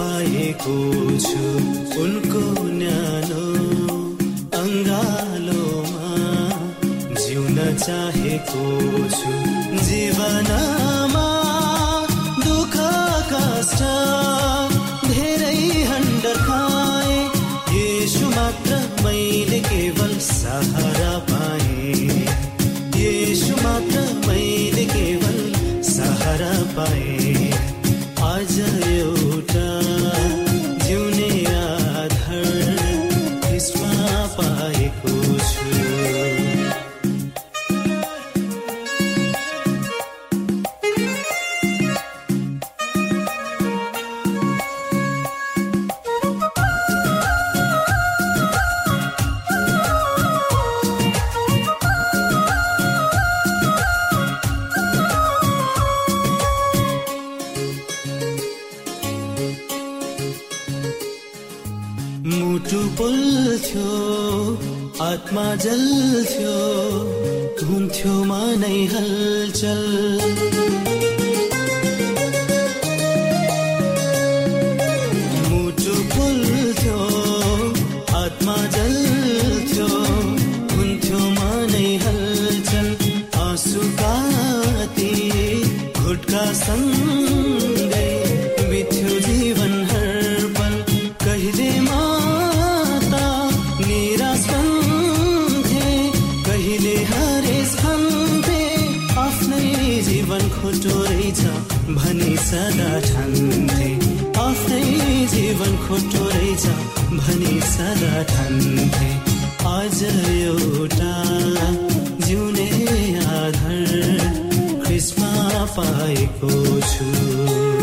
पाएको छु। उनको न्यानो अङ्गालोमा जिउन चाहेको छु। जीवनमा आत्मा जल्थ्यो हुन्थ्यो मनै हलचल भनी सदा ठान्थे। आफ्नै जीवन खोटो रहेछ भनी सदा ठान्थे। आज एउटा जिउने आधार ख्रिस्मा पाएको छु।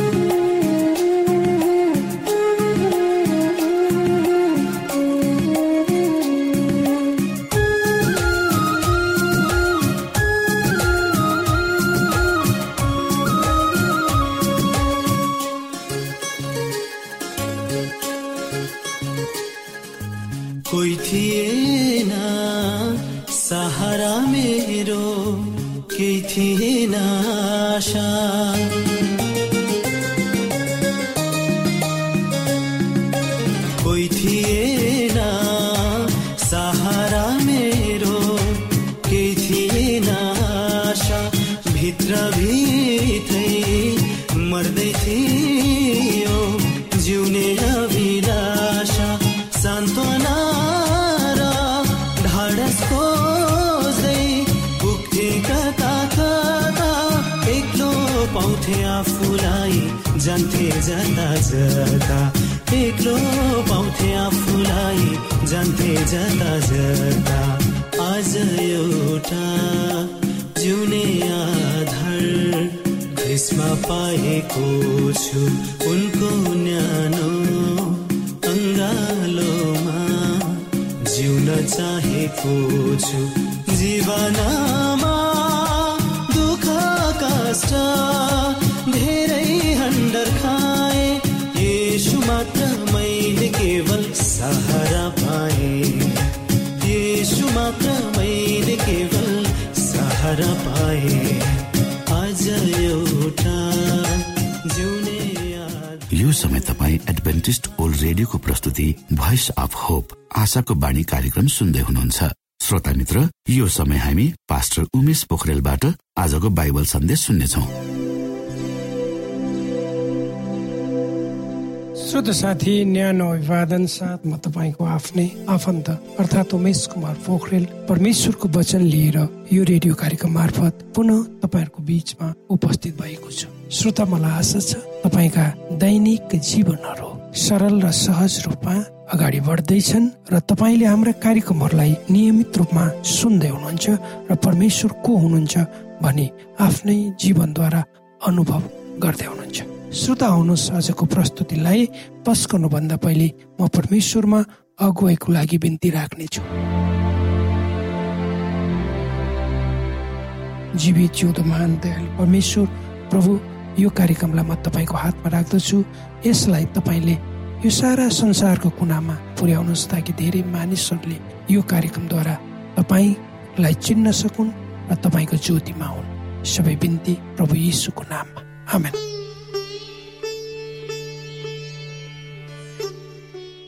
जान्थे जाँदा जाँदा एक्लो पाउँथे आफूलाई जान्थे जाँदा जाँदा आज एउटा जिउने आधार देशमा पाएको छु। उनको न्यानो अङ्गालोमा जिउन चाहेको छु। जीवनमा दुःख कष्ट सहारा पाए। यसु मात्र मैले सहारा पाए। आज एउटा यो समय तपाईँ एडभेन्टिस्ट ओल्ड रेडियोको प्रस्तुति भोइस अफ होप आशाको बाणी कार्यक्रम सुन्दै हुनुहुन्छ। श्रोता मित्र यो समय हामी पास्टर उमेश पोखरेलबाट आजको बाइबल सन्देश सुन्नेछौँ। श्रोत साथी न्यानो अभिवादन साथ म तपाईँको आफ्नै आफन्त अर्थात् उमेश कुमार पोखरेल परमेश्वरको वचन लिएर यो रेडियो कार्यक्रम मार्फत पुनः तपाईँहरूको बीचमा उपस्थित भएको छु। श्रोता मलाई आशा छ तपाईँका दैनिक जीवनहरू सरल र सहज रूपमा अगाडि बढ्दैछन् र तपाईँले हाम्रा कार्यक्रमहरूलाई नियमित रूपमा सुन्दै हुनुहुन्छ र परमेश्वर को हुनुहुन्छ भनी आफ्नै जीवनद्वारा अनुभव गर्दै हुनुहुन्छ। श्रोता आउनुहोस् आजको प्रस्तुतिलाई पस्कनुभन्दा पहिले म परमेश्वरमा अगुवाईको लागि बिन्ती राख्नेछु। जीवित जिउँदो महान दयालु परमेश्वर प्रभु यो कार्यक्रमलाई म तपाईँको हातमा राख्दछु। यसलाई तपाईँले यो सारा संसारको कुनामा पुर्याउनुहोस् ताकि धेरै मानिसहरूले यो कार्यक्रमद्वारा तपाईँलाई चिन्न सकुन् र तपाईँको ज्योतिमा हुन् सबै बिन्ती प्रभु यीशुको नाममा। आमेन।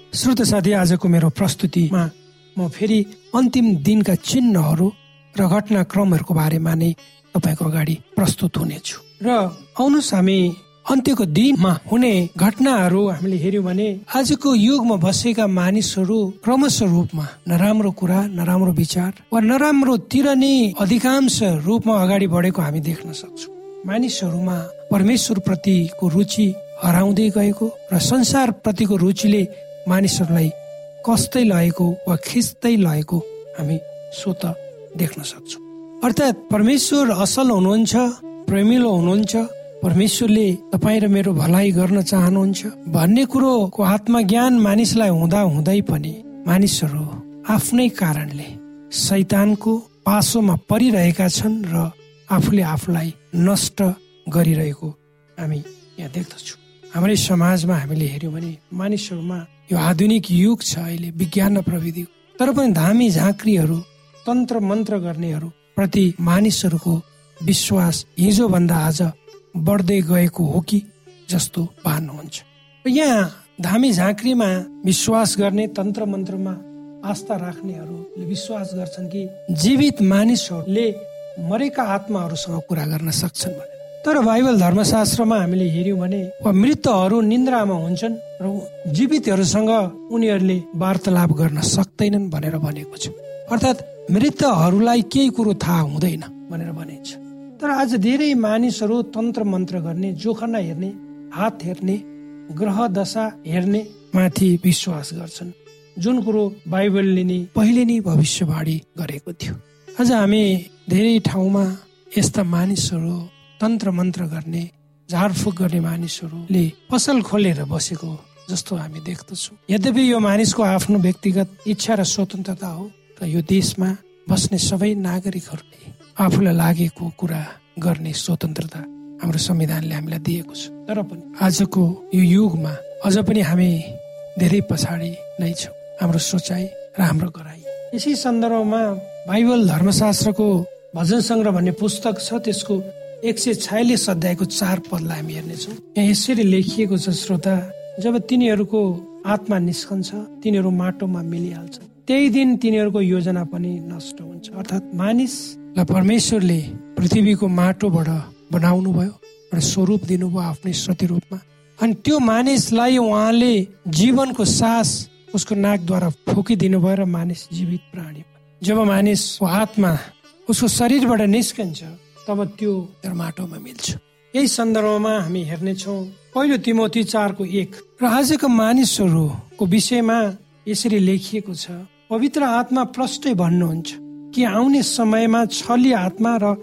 श्रोत साथी आजको मेरो प्रस्तुतिमा म फेरि अन्तिम दिनका चिन्हहरू र घटनाक्रमहरूको बारेमा नै तपाईँको अगाडि प्रस्तुत हुनेछु। र आउनुहोस् हामी अन्त्यको दिनमा हुने घटनाहरू हामीले हेर्यौँ भने आजको युगमा बसेका मानिसहरू क्रमशः रूपमा नराम्रो कुरा नराम्रो विचार वा नराम्रोतिर नै अधिकांश रूपमा अगाडि बढेको हामी देख्न सक्छौँ। मानिसहरूमा परमेश्वर प्रतिको रुचि हराउँदै गएको र संसार प्रतिको रुचिले मानिसहरूलाई कस्तै लगेको वा खिच्दै लगेको हामी स्वत देख्न सक्छौँ। अर्थात् परमेश्वर असल हुनुहुन्छ प्रेमिलो हुनुहुन्छ परमेश्वरले तपाईँ र मेरो भलाइ गर्न चाहनुहुन्छ भन्ने कुरोको आत्मज्ञान मानिसलाई हुँदा हुँदै पनि मानिसहरू आफ्नै कारणले सैतानको पासोमा परिरहेका छन् र आफूले आफूलाई नष्ट गरिरहेको हामी यहाँ देख्दछौँ। हाम्रै समाजमा हामीले हेऱ्यौँ भने मानिसहरूमा यो आधुनिक युग छ अहिले विज्ञान र प्रविधि। तर पनि धामी झाँक्रीहरू तन्त्र मन्त्र गर्नेहरू प्रति मानिसहरूको विश्वास हिजो भन्दा आज बढ्दै गएको हो कि जस्तो पार्नुहुन्छ। यहाँ धामी झाँक्रीमा विश्वास गर्ने तन्त्र मन्त्रमा आस्था राख्नेहरूले विश्वास गर्छन् कि जीवित मानिसहरूले मरेका आत्माहरूसँग कुरा गर्न सक्छन् भने। तर बाइबल धर्मशास्त्रमा हामीले हेऱ्यौँ भने मृतहरू निन्द्रामा हुन्छन् र जीवितहरूसँग उनीहरूले वार्तालाप गर्न सक्दैनन् भनेर भनेको छ। अर्थात् मृतहरूलाई केही कुरो थाहा हुँदैन भनेर भनिन्छ तर आज धेरै मानिसहरू तन्त्र मन्त्र गर्ने जोखना हेर्ने हात हेर्ने ग्रह दशा हेर्ने माथि विश्वास गर्छन्। जुन कुरो बाइबलले नै पहिले नै भविष्यवाणी गरेको थियो। आज हामी धेरै ठाउँमा यस्ता मानिसहरू तन्त्र मन्त्र गर्ने झाडफुक गर्ने मानिसहरूले पसल खोलेर बसेको जस्तो हामी देख्दछौँ। यद्यपि यो मानिसको आफ्नो व्यक्तिगत इच्छा र स्वतन्त्रता हो र यो देशमा बस्ने सबै नागरिकहरूले आफूलाई लागेको कुरा गर्ने स्वतन्त्रता हाम्रो संविधानले हामीलाई दिएको छ। तर पनि आजको यो युगमा अझ पनि हामी धेरै पछाडि नै छौँ। हाम्रो सोचाइ र हाम्रो गराई यसै सन्दर्भमा बाइबल धर्मशास्त्रको भजन सङ्ग्रह भन्ने पुस्तक छ त्यसको एक सय छयालिस अध्यायको चार पदलाई हामी हेर्नेछौँ। यहाँ यसरी लेखिएको छ श्रोता जब तिनीहरूको आत्मा निस्कन्छ तिनीहरू माटोमा मिलिहाल्छ त्यही दिन तिनीहरूको योजना पनि नष्ट हुन्छ। अर्थात् मानिसलाई परमेश्वरले पृथ्वीको माटोबाट बनाउनु भयो एउटा स्वरूप दिनुभयो आफ्नै स्वरूपमा अनि त्यो मानिसलाई उहाँले जीवनको सास उसको नाकद्वारा फुकिदिनु भयो र मानिस जीवित प्राणी जब मानिसको आत्मा उसको शरीरबाट निस्कन्छ तब त्यो माटोमा मिल्छ। यही सन्दर्भमा हामी हेर्नेछौँ पहिलो तिमोती चारको एक। र आजको मानिसहरूको विषयमा यसरी लेखिएको छ पवित्र आत्मा प्रष्टै भन्नुहुन्छ कि आउने समयमा छली आत्मा र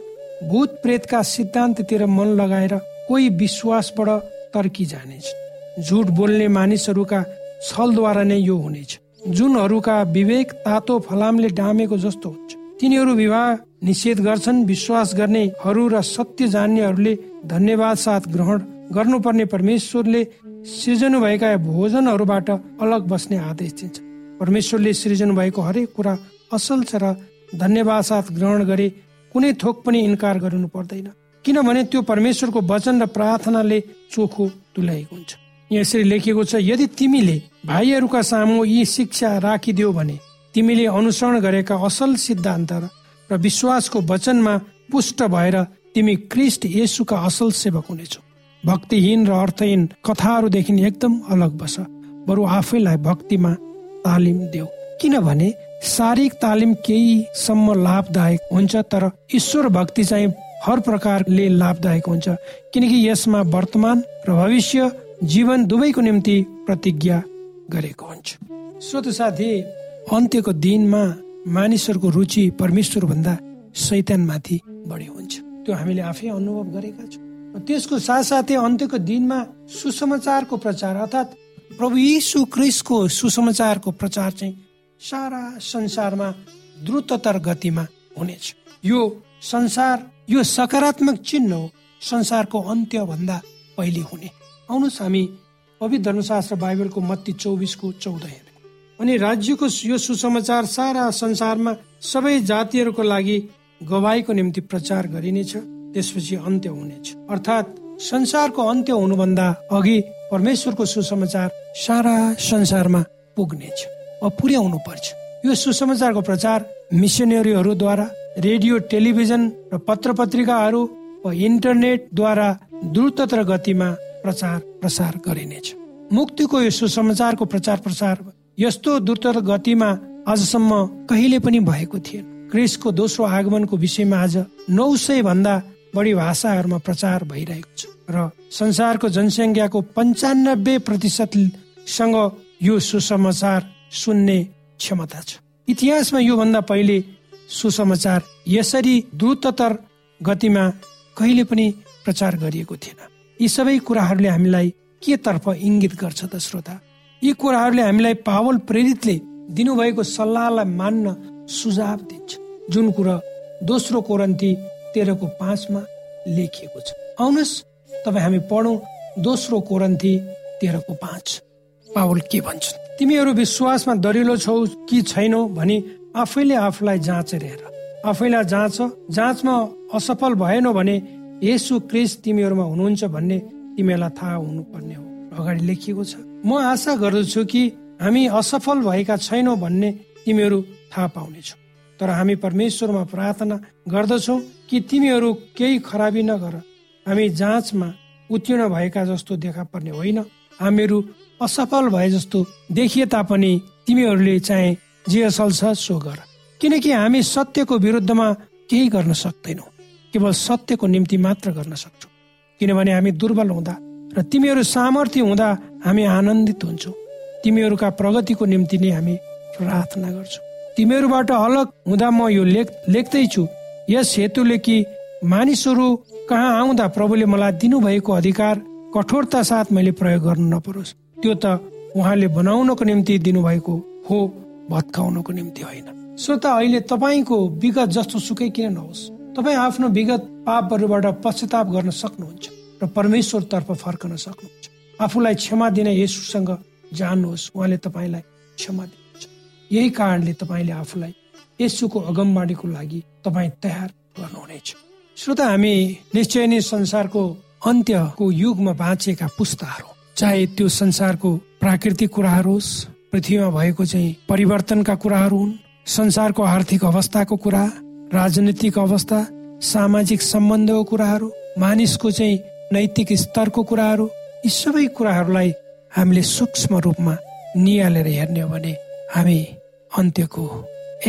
भूत प्रेतका सिद्धान्ततिर मन लगाएर कोही विश्वासबाट तर्की जानेछ झुट बोल्ने मानिसहरूका छलद्वारा नै यो हुनेछ। जुनहरूका विवेक तातो फलामले डामेको जस्तो हुन्छ। तिनीहरू विवाह निषेध गर्छन् विश्वास गर्नेहरू र सत्य जान्नेहरूले धन्यवाद साथ ग्रहण गर्नुपर्ने परमेश्वरले सृजनु भएका भोजनहरूबाट अलग बस्ने आदेश दिन्छ। परमेश्वरले सृजन भएको हरेक कुरा असल छ र धन्यवाद साथ ग्रहण गरे कुनै थोक पनि इन्कार गर्नु पर्दैन। किनभने त्यो परमेश्वरको वचन र प्रार्थनाले चोखो तुल्याएको हुन्छ। यसरी लेखिएको छ यदि तिमीले भाइहरूका सामु यी शिक्षा राखिदियो भने तिमीले अनुसरण गरेका असल सिद्धान्त र विश्वासको वचनमा पुष्ट भएर तिमी क्रिस्ट येसुका असल सेवक हुनेछौ। भक्तिहीन र अर्थहीन कथाहरूदेखि एकदम अलग बस। बरु आफैलाई भक्तिमा तालिम देऊ। किनभने शारीरिक तालिम केहीसम्म लाभदायक हुन्छ तर ईश्वर भक्ति चाहिँ हर प्रकारले लाभदायक हुन्छ। किनकि यसमा वर्तमान र भविष्य जीवन दुवैको निम्ति प्रतिज्ञा गरेको हुन्छ। श्रोत साथी अन्त्यको दिनमा मानिसहरूको रुचि परमेश्वर भन्दा शैतानमाथि बढी हुन्छ। त्यो हामीले आफै अनुभव गरेका छौँ। त्यसको साथसाथै अन्त्यको दिनमा सुसमाचारको प्रचार अर्थात् प्रभु यीशु क्रिस्टको सुसमाचारको प्रचार चाहिँ सारा संसारमा द्रुततर गतिमा हुनेछ। यो संसार यो सकारात्मक चिन्ह हो। संसारको अन्त्य भन्दा पहिले हुने। आउनुहोस् हामी पवित्र धर्मशास्त्र बाइबलको मत्ती चौबिसको चौध हेर्ने। अनि राज्यको यो सुसमाचार सारा संसारमा सबै जातिहरूको लागि गवाईको निम्ति प्रचार गरिनेछ। त्यसपछि अन्त्य हुनेछ अर्थात् संसारको अन्त्य हुनुभन्दा अघि परमेश्वरको सुसमाचार सारा संसारमा पुग्नेछ पुर्याउनु पर्छ। यो सुसमाचारको प्रचार मिसनरीहरूद्वारा रेडियो टेलिभिजन र पत्र पत्रिकाहरू वा इन्टरनेटद्वारा द्रुततर गतिमा प्रचार प्रसार गरिनेछ मुक्तिको यो सुसमाचारको प्रचार प्रसार यस्तो द्रुत गतिमा आजसम्म कहिले पनि भएको थिएन। क्रिसको दोस्रो आगमनको विषयमा आज नौ सय भन्दा बढी भाषाहरूमा प्रचार भइरहेको छ र संसारको जनसङ्ख्याको पन्चानब्बे प्रतिशतसँग यो सुसमाचार सुन्ने क्षमता छ। इतिहासमा योभन्दा पहिले सुसमाचार यसरी द्रुततर गतिमा कहिले पनि प्रचार गरिएको थिएन। यी सबै कुराहरूले हामीलाई के तर्फ इङ्गित गर्छ त श्रोता? यी कुराहरूले हामीलाई पावल प्रेरितले दिनुभएको सल्लाहलाई मान्न सुझाव दिन्छ। जुन कुरा दोस्रो कोरन्ती तेह्रको पाँचमा लेखिएको छ। आउनुहोस् तपाईँ हामी पढौँ दोस्रो कोरन्ती तेह्रको पाँच। पावल के भन्छन् तिमीहरू विश्वासमा दरिलो छौ कि छैनौ भनी आफैले आफूलाई जाँचेर हेर। आफैलाई जाँच जाँचमा असफल भएनौ भने यसु क्रिस तिमीहरूमा हुनुहुन्छ भन्ने तिमीहरूलाई थाहा हुनुपर्ने हो। अगाडि लेखिएको छ म आशा गर्दछु कि हामी असफल भएका छैनौँ भन्ने तिमीहरू थाहा पाउनेछौ। तर हामी परमेश्वरमा प्रार्थना गर्दछौ कि तिमीहरू केही खराबी नगर। हामी जाँचमा उत्तीर्ण भएका जस्तो देखा पर्ने होइन। हामीहरू असफल भए जस्तो देखिए तापनि तिमीहरूले चाहिँ जे असल छ सो गर। किनकि हामी सत्यको विरुद्धमा केही गर्न सक्दैनौ। केवल सत्यको निम्ति मात्र गर्न सक्छौ। किनभने हामी दुर्बल हुँदा र तिमीहरू सामर्थ्य हुँदा हामी आनन्दित हुन्छौ। तिमीहरूका प्रगतिको निम्ति नै हामी प्रार्थना गर्छौ। तिमीहरूबाट अलग हुँदा म यो लेख लेख्दैछु। यस हेतुले कि मानिसहरू कहाँ आउँदा प्रभुले मलाई दिनुभएको अधिकार कठोरता साथ मैले प्रयोग गर्नु नपरोस्। त्यो त उहाँले बनाउनको निम्ति दिनुभएको हो भत्काउनको निम्ति होइन। श्रोता अहिले तपाईँको विगत जस्तो सुकै किन नहोस्? तपाईँ आफ्नो विगत पापहरूबाट पश्चाताप गर्न सक्नुहुन्छ र परमेश्वर तर्फ फर्कन सक्नुहुन्छ। आफूलाई क्षमा दिन यसुसँग जान्नुहोस् उहाँले तपाईँलाई क्षमा दिनुहुन्छ यही कारणले तपाईँले आफूलाई यसुको अगमबाडीको लागि तपाईँ तयार गर्नुहुनेछ। श्रोता हामी निश्चय नै संसारको अन्त्यको युगमा बाँचेका पुस्ताहरू चाहे त्यो संसारको प्राकृतिक कुराहरू होस् पृथ्वीमा भएको चाहिँ परिवर्तनका कुराहरू हुन् संसारको आर्थिक अवस्थाको कुरा राजनीतिक अवस्था सामाजिक सम्बन्धको कुराहरू मानिसको चाहिँ नैतिक स्तरको कुराहरू यी सबै कुराहरूलाई हामीले सूक्ष्म रूपमा निहालेर हेर्ने हो भने हामी अन्त्यको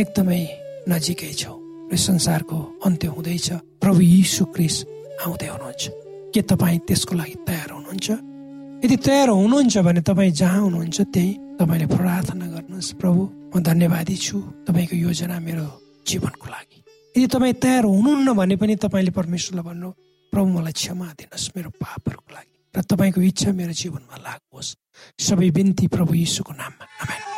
एकदमै नजिकै छौँ र संसारको अन्त्य हुँदैछ। प्रभु यीशु क्रिस आउँदै हुनुहुन्छ। के तपाईँ त्यसको लागि तयार हुनुहुन्छ? यदि तयार हुनुहुन्छ भने तपाईँ जहाँ हुनुहुन्छ त्यही तपाईँले प्रार्थना गर्नुहोस्। प्रभु म धन्यवादी छु तपाईँको योजना मेरो जीवनको लागि। यदि तपाईँ तयार हुनुहुन्न भने पनि तपाईँले परमेश्वरलाई भन्नु प्रभु मलाई क्षमा दिनुहोस् मेरो पापहरूको लागि र तपाईँको इच्छा मेरो जीवनमा लागोस् सबै बिन्ती प्रभु यीशुको नाममा।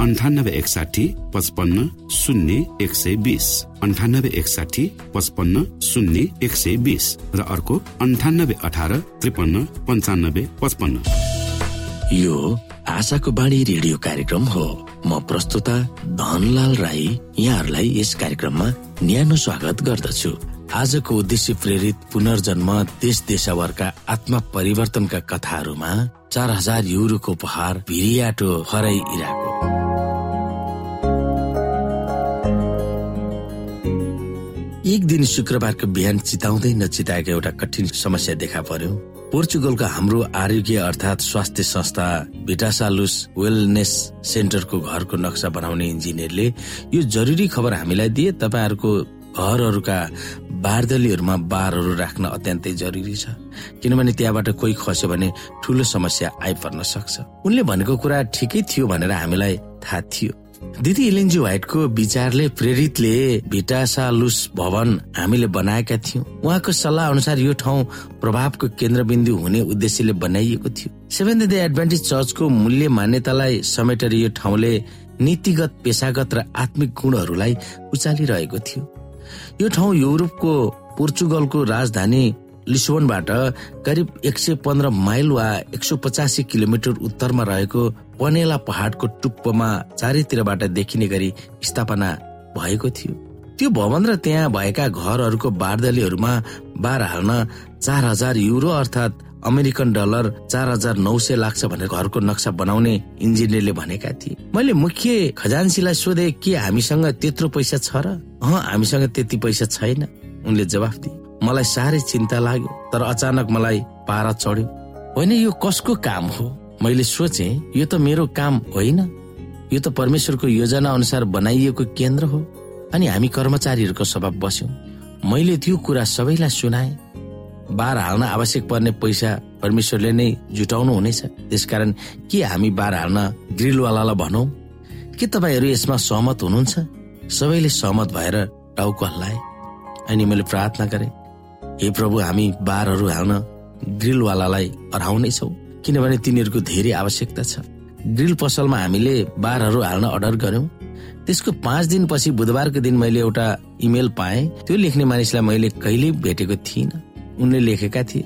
अन्ठानब्बे एकसाठी पचपन्न शून्य एक सय बिस। अन्ठानब्बे एकसाठी पचपन्न शून्य एक सय बिस। र अर्को अन्ठानब्बे अठार त्रिपन्न पन्चानब्बे पचपन्न। यो आशाको बाणी रेडियो कार्यक्रम हो। म प्रस्तुता धनलाल राई यहाँहरूलाई यस कार्यक्रममा न्यानो स्वागत गर्दछु। आजको उद्देश्य प्रेरित पुनर्जन्म देश देशभरका आत्मा परिवर्तनका कथाहरूमा चार हजार युरोको उपहार भिरियाटो हराई इराको एक दिन शुक्रबारको बिहान चिताउँदै नचिताएको एउटा कठिन समस्या देखा पर्यो। पोर्चुगलको हाम्रो आरोग्य अर्थात् स्वास्थ्य संस्था भिटासालुस वेलनेस सेन्टरको घरको नक्सा बनाउने इन्जिनियरले यो जरुरी खबर हामीलाई दिए। तपाईँहरूको घरहरूका बारदलीहरूमा बारहरू राख्न अत्यन्तै जरुरी छ। किनभने त्यहाँबाट कोही खस्यो भने ठुलो समस्या आइपर्न सक्छ। उनले भनेको कुरा ठिकै थियो भनेर हामीलाई थाहा थियो। दिदी इलेन्जी व्हाइटको विचारले प्रेरितले भिटासालुस भवन हामीले बनाएका थियौँ। उहाँको सल्लाह अनुसार यो ठाउँ प्रभावको केन्द्रबिन्दु हुने उद्देश्यले बनाइएको थियो। सेभेन डे एडभान्टेज चर्चको मूल्य मान्यतालाई समेटेर यो ठाउँले नीतिगत पेसागत र आत्मिक गुणहरूलाई उचालिरहेको थियो। यो ठाउँ युरोपको पोर्चुगलको राजधानी लिस्बनबाट करिब एक सय पन्ध्र माइल वा एक सय पचासी किलोमिटर उत्तरमा रहेको पनेला पहाडको टुप्पोमा चारैतिरबाट देखिने गरी स्थापना भएको थियो। त्यो भवन र त्यहाँ भएका घरहरूको बारदलीहरूमा बार हाल्न चार हजार युरो अर्थात् अमेरिकन डलर चार हजार नौ सय लाग्छ भनेर घरको नक्सा बनाउने इन्जिनियरले भनेका थिए। मैले मुख्य खजान्सीलाई सोधे के हामीसँग त्यत्रो पैसा छ र? हामीसँग त्यति पैसा छैन। उनले जवाफ दिए। मलाई साह्रै चिन्ता लाग्यो तर अचानक मलाई पारा चढ्यो। होइन यो कसको काम हो? मैले सोचे यो त मेरो काम होइन। यो त परमेश्वरको योजना अनुसार बनाइएको केन्द्र हो। अनि हामी कर्मचारीहरूको सभा बस्यौँ। मैले त्यो कुरा सबैलाई सुनाए। बार हाल्न आवश्यक पर्ने पैसा परमेश्वरले नै जुटाउनु हुनेछ। त्यसकारण के हामी बार हाल्न ग्रिलवालालाई भनौँ? के तपाईँहरू यसमा सहमत हुनुहुन्छ? सबैले सहमत भएर टाउको हल्लाए। अनि मैले प्रार्थना गरेँ। हे प्रभु हामी बारहरू हाल्न ग्रिलवालालाई अराउनेछौ किनभने तिनीहरूको धेरै आवश्यकता छ। ग्रिल पसलमा हामीले बारहरू हाल्न अर्डर गर्यौं त्यसको पाँच दिनपछि बुधबारको दिन मैले एउटा इमेल पाएँ। त्यो लेख्ने मानिसलाई मैले कहिले भेटेको थिइनँ। उनले लेखेका थिए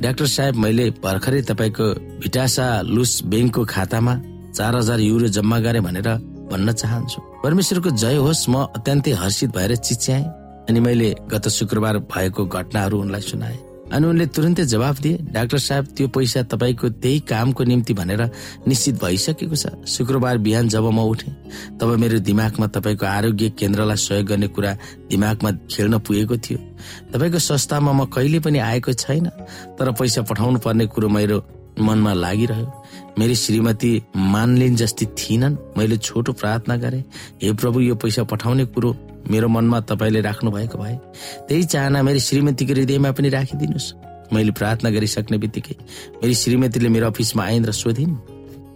डाक्टर साहेब मैले भर्खरै तपाईँको भिटासा लुस ब्याङ्कको खातामा चार हजार युरो जम्मा गरे भनेर भन्न चाहन्छु। परमेश्वरको जय होस् म अत्यन्तै हर्षित भएर चिच्याएँ। अनि मैले गत शुक्रबार भएको घटनाहरू उनलाई सुनाए। अनि उनले तुरन्तै जवाब दिए डाक्टर साहब त्यो पैसा तपाईँको त्यही कामको निम्ति भनेर निश्चित भइसकेको छ। शुक्रबार बिहान जब म उठे तब मेरो दिमागमा तपाईँको आरोग्य केन्द्रलाई सहयोग गर्ने कुरा दिमागमा खेल्न पुगेको थियो। तपाईँको संस्थामा म कहिले पनि आएको छैन तर पैसा पठाउनु पर्ने कुरो मेरो मनमा लागिरह्यो। मेरी श्रीमती मानलिन जस्ती थिइनन्। मैले छोटो प्रार्थना गरे हे प्रभु यो पैसा पठाउने कुरो मेरो मनमा तपाईँले राख्नु भएको भए त्यही चाहना मेरो श्रीमतीको हृदयमा पनि राखिदिनुहोस्। मैले प्रार्थना गरिसक्ने बित्तिकै मेरी श्रीमतीले मेरो अफिसमा आइन् र सोधिन्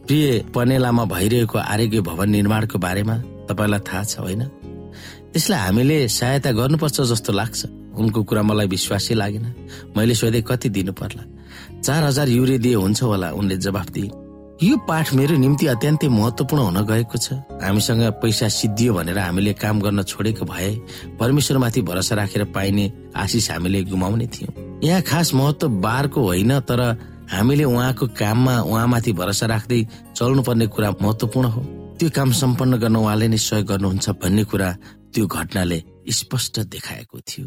प्रिय पनेलामा भइरहेको आरोग्य भवन निर्माणको बारेमा तपाईँलाई थाहा छ होइन? त्यसलाई हामीले सहायता गर्नुपर्छ जस्तो लाग्छ। उनको कुरा मलाई विश्वासै लागेन। मैले सोधे कति दिनु पर्ला चार हजार युरे दिए हुन्छ होला। उनले जवाफ दिए यो पाठ मेरो निम्ति अत्यन्तै महत्वपूर्ण हुन गएको छ। हामीसँग पैसा सिद्धियो भनेर हामीले काम गर्न छोडेको भए परमेश्वरमाथि भरोसा राखेर पाइने आशिष हामीले गुमाउने थियौँ। यहाँ खास महत्व बारको होइन तर हामीले उहाँको काममा उहाँमाथि भरोसा राख्दै चल्नुपर्ने कुरा महत्वपूर्ण हो। त्यो काम सम्पन्न गर्न उहाँले नै सहयोग गर्नुहुन्छ भन्ने कुरा त्यो घटनाले स्पष्ट देखाएको थियो।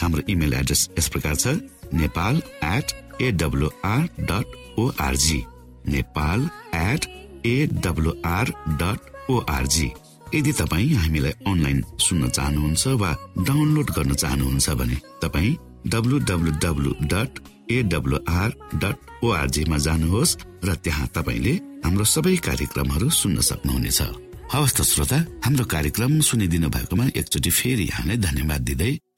हाम्रो इमेल एड्रेस यस प्रकार छ Nepal at AWR dot ORG Nepal at AWR dot ORG यदि तपाईँ हामीलाई अनलाइन सुन्न चाहनुहुन्छ वा डाउनलोड गर्न चाहनुहुन्छ भने तपाईँ W W W dot AWR dot ओआरजीमा जानुहोस् र त्यहाँ तपाईँले हाम्रो सबै कार्यक्रमहरू सुन्न सक्नुहुनेछ। हवस् त श्रोता हाम्रो कार्यक्रम सुनिदिनु भएकोमा एकचोटि फेरि यहाँलाई धन्यवाद दिँदै